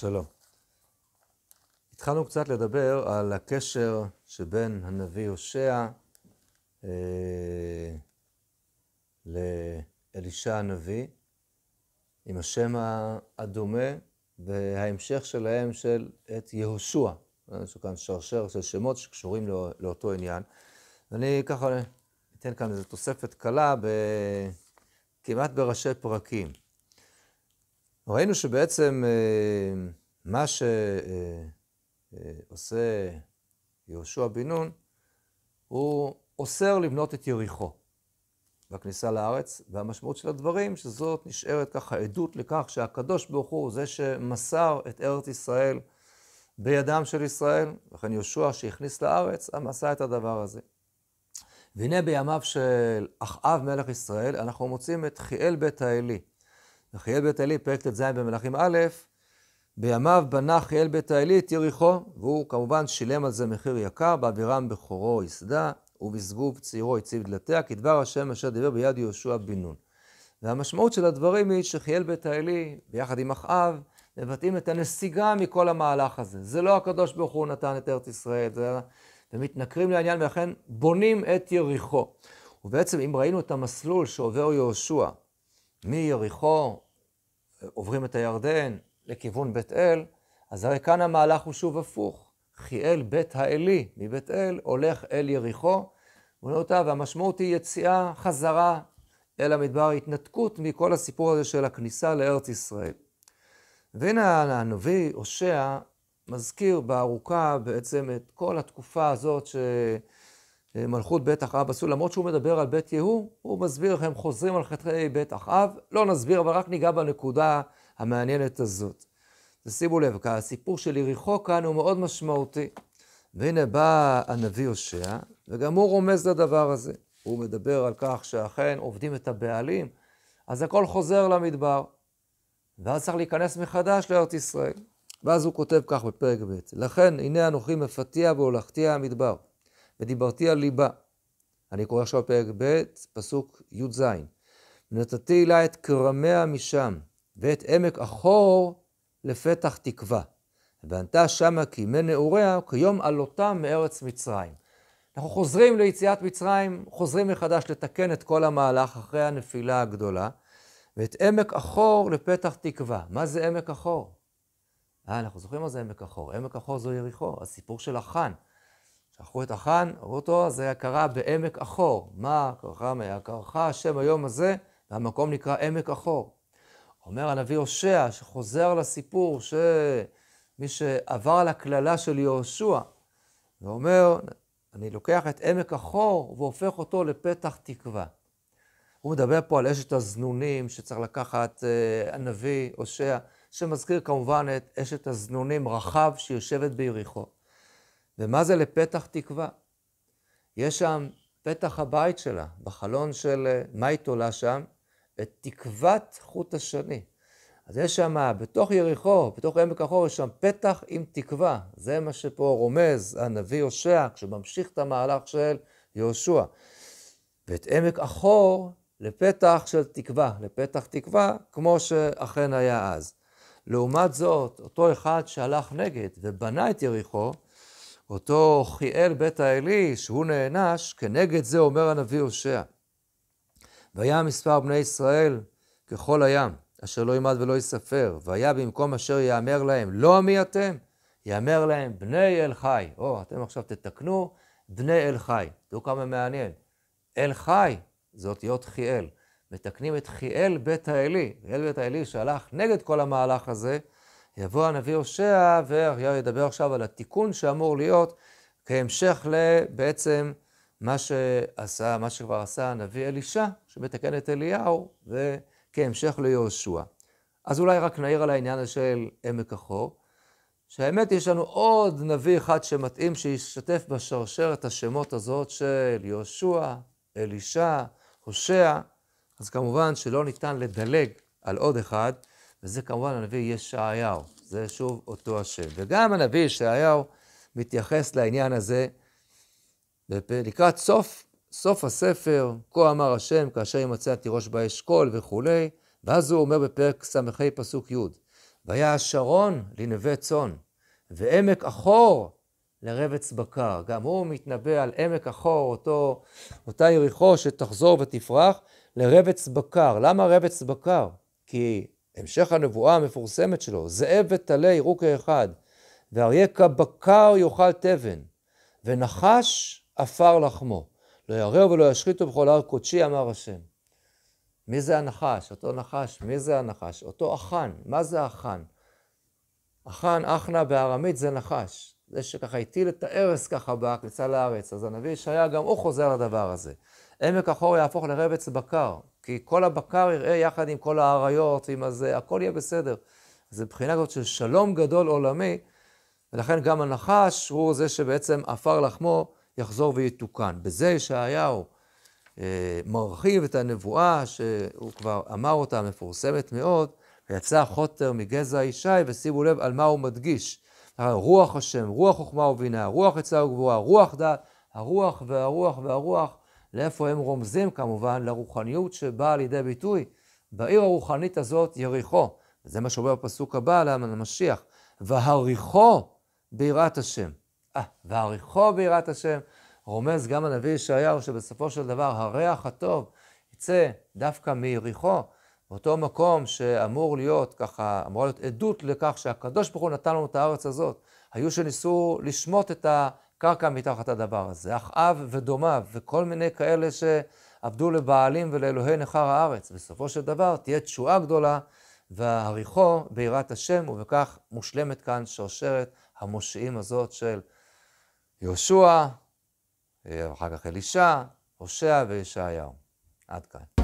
שלום. התחלנו קצת לדבר על הקשר שבין הנביא הושע אה, לאלישע הנביא, עם השם הדומה, וההמשך שלהם של את יהושע. יש כאן שרשר של שמות שקשורים לא, לאותו עניין. ואני ככה אתן כאן איזו תוספת קלה ב... כמעט בראשי פרקים. ראינו שבעצם אה, מה שעושה יהושע בן נון, הוא אוסר לבנות את יריחו בכניסה לארץ, והמשמעות של הדברים שזאת נשארת ככה עדות לכך שהקדוש ברוך הוא זה שמסר את ארץ ישראל בידם של ישראל, לכן יהושע שהכניס לארץ, עשה את הדבר הזה. והנה בימיו של אחאב מלך ישראל, אנחנו מוצאים את חיאל בית האלי. וחיאל בית האלי, פרק ט"ז במלכים א', בימיו בנה חיאל בית האלי את יריחו, והוא כמובן שילם על זה מחיר יקר, באבירם בכורו יסדה, ובשגוב צעירו הציב דלתיה, כדבר השם אשר דיבר ביד יהושע בן נון. והמשמעות של הדברים היא שחיאל בית האלי, ביחד עם אחאב, מבטאים את הנסיגה מכל המהלך הזה. זה לא הקדוש ברוך הוא נתן את ארץ ישראל, זה... ומתנכרים לעניין ולכן בונים את יריחו. ובעצם אם ראינו את המסלול שעובר יהושע, מיריחו עוברים את הירדן לכיוון בית אל, אז הרי כאן המהלך הוא שוב הפוך. חיאל בית האלי מבית אל הולך אל יריחו, אותה, והמשמעות היא יציאה חזרה אל המדבר, התנתקות מכל הסיפור הזה של הכניסה לארץ ישראל. והנה הנביא הושע מזכיר בארוכה בעצם את כל התקופה הזאת שמלכות בית אחאב עשו, למרות שהוא מדבר על בית יהוא, הוא מסביר איך הם חוזרים על חטאי בית אחאב, לא נסביר, אבל רק ניגע בנקודה המעניינת הזאת. שימו לב, הסיפור של יריחו כאן הוא מאוד משמעותי. והנה בא הנביא הושע, וגם הוא רומז לדבר הזה. הוא מדבר על כך שאכן עובדים את הבעלים, אז הכל חוזר למדבר. ואז צריך להיכנס מחדש לארץ ישראל. ואז הוא כותב כך בפרק ב', לכן הנה אנוכי מפתיע והולכתי המדבר, ודיברתי על ליבה. אני קורא עכשיו פרק ב', פסוק י"ז. ונתתי לה את כרמיה משם, ואת עמק החור לפתח תקווה. וענתה שמה כי ימי נעוריה, כיום עלותם מארץ מצרים. אנחנו חוזרים ליציאת מצרים, חוזרים מחדש לתקן את כל המהלך אחרי הנפילה הגדולה, ואת עמק החור לפתח תקווה. מה זה עמק החור? אה, אנחנו זוכרים מה זה עמק החור. עמק החור זו יריחו, הסיפור של החאן. שכחו את החאן, ראו אותו, זה קרה בעמק החור. מה קרחה השם היום הזה, והמקום נקרא עמק החור. אומר הנביא הושע, שחוזר לסיפור שמי שעבר על הקללה של יהושע, ואומר, אני לוקח את עמק החור והופך אותו לפתח תקווה. הוא מדבר פה על אשת הזנונים שצריך לקחת uh, הנביא הושע. שמזכיר כמובן את אשת הזנונים רחב שיושבת ביריחו. ומה זה לפתח תקווה? יש שם פתח הבית שלה, בחלון של אה, מה היא תולה שם? את תקוות חוט השני. אז יש שם, בתוך יריחו, בתוך עמק החור, יש שם פתח עם תקווה. זה מה שפה רומז הנביא הושע, כשממשיך את המהלך של יהושע. ואת עמק החור לפתח של תקווה, לפתח תקווה, כמו שאכן היה אז. לעומת זאת, אותו אחד שהלך נגד ובנה את יריחו, אותו חיאל בית האלי, שהוא נענש, כנגד זה אומר הנביא הושע. והיה מספר בני ישראל ככל הים, אשר לא ימד ולא יספר, והיה במקום אשר יאמר להם, לא עמי אתם, יאמר להם, בני אל חי. או, אתם עכשיו תתקנו, בני אל חי. תראו כמה מעניין. אל חי זה אותיות חיאל. מתקנים את חיאל בית האלי, חיאל בית האלי שהלך נגד כל המהלך הזה, יבוא הנביא הושע וידבר עכשיו על התיקון שאמור להיות כהמשך לבעצם מה שעשה, מה שכבר עשה הנביא אלישע, שמתקן את אליהו, וכהמשך ליהושע. אז אולי רק נעיר על העניין הזה של עמק החור, שהאמת יש לנו עוד נביא אחד שמתאים שישתף בשרשרת השמות הזאת של יהושע, אלישע, הושע, אז כמובן שלא ניתן לדלג על עוד אחד, וזה כמובן הנביא ישעיהו, זה שוב אותו השם. וגם הנביא ישעיהו מתייחס לעניין הזה לקראת סוף, סוף הספר, כה אמר השם, כאשר ימצא תירוש באשכול וכולי, ואז הוא אומר בפרק ס"ה פסוק י', והיה השרון לנווה צאן, ועמק אחור לרבץ בקר. גם הוא מתנבא על עמק אחור, אותו, אותה יריחו שתחזור ותפרח, לרבץ בקר. למה רבץ בקר? כי המשך הנבואה המפורסמת שלו, זאב וטלה יראו כאחד, ואריה כבקר יאכל תבן, ונחש עפר לחמו. לא יראו ולא ישחיתו בכל הר קודשי, אמר השם. מי זה הנחש? אותו נחש, מי זה הנחש? אותו אחן. מה זה אחן? אחן, אחנה בארמית זה נחש. זה שככה הטיל את הארס ככה בכניסה לארץ. אז הנביא ישעיה גם הוא חוזר לדבר הזה. עמק החור יהפוך לרבץ בקר, כי כל הבקר יראה יחד עם כל האריות ועם הזה, הכל יהיה בסדר. זה מבחינה כזאת של שלום גדול עולמי, ולכן גם הנחש הוא זה שבעצם עפר לחמו יחזור ויתוקן. בזה ישעיהו אה, מרחיב את הנבואה שהוא כבר אמר אותה, מפורסמת מאוד, ויצא חוטר מגזע ישי, ושימו לב על מה הוא מדגיש. רוח השם, רוח חוכמה ובינה, רוח עצה וגבורה, רוח דת, הרוח והרוח והרוח, לאיפה הם רומזים כמובן? לרוחניות שבאה לידי ביטוי בעיר הרוחנית הזאת, יריחו. זה מה שאומר בפסוק הבא על המשיח. והריחו ביראת השם. אה, והריחו ביראת השם, רומז גם הנביא ישעיהו שבסופו של דבר הריח הטוב יצא דווקא מיריחו, באותו מקום שאמור להיות ככה, אמורה להיות עדות לכך שהקדוש ברוך הוא נתן לנו את הארץ הזאת. היו שניסו לשמוט את הקרקע מתחת הדבר הזה, אחאב ודומיו וכל מיני כאלה שעבדו לבעלים ולאלוהי נכר הארץ. בסופו של דבר תהיה תשועה גדולה והריחו ביראת השם, ובכך מושלמת כאן שרשרת המושיעים הזאת של יהושע, אחר כך אלישע, הושע וישעיהו. עד כאן.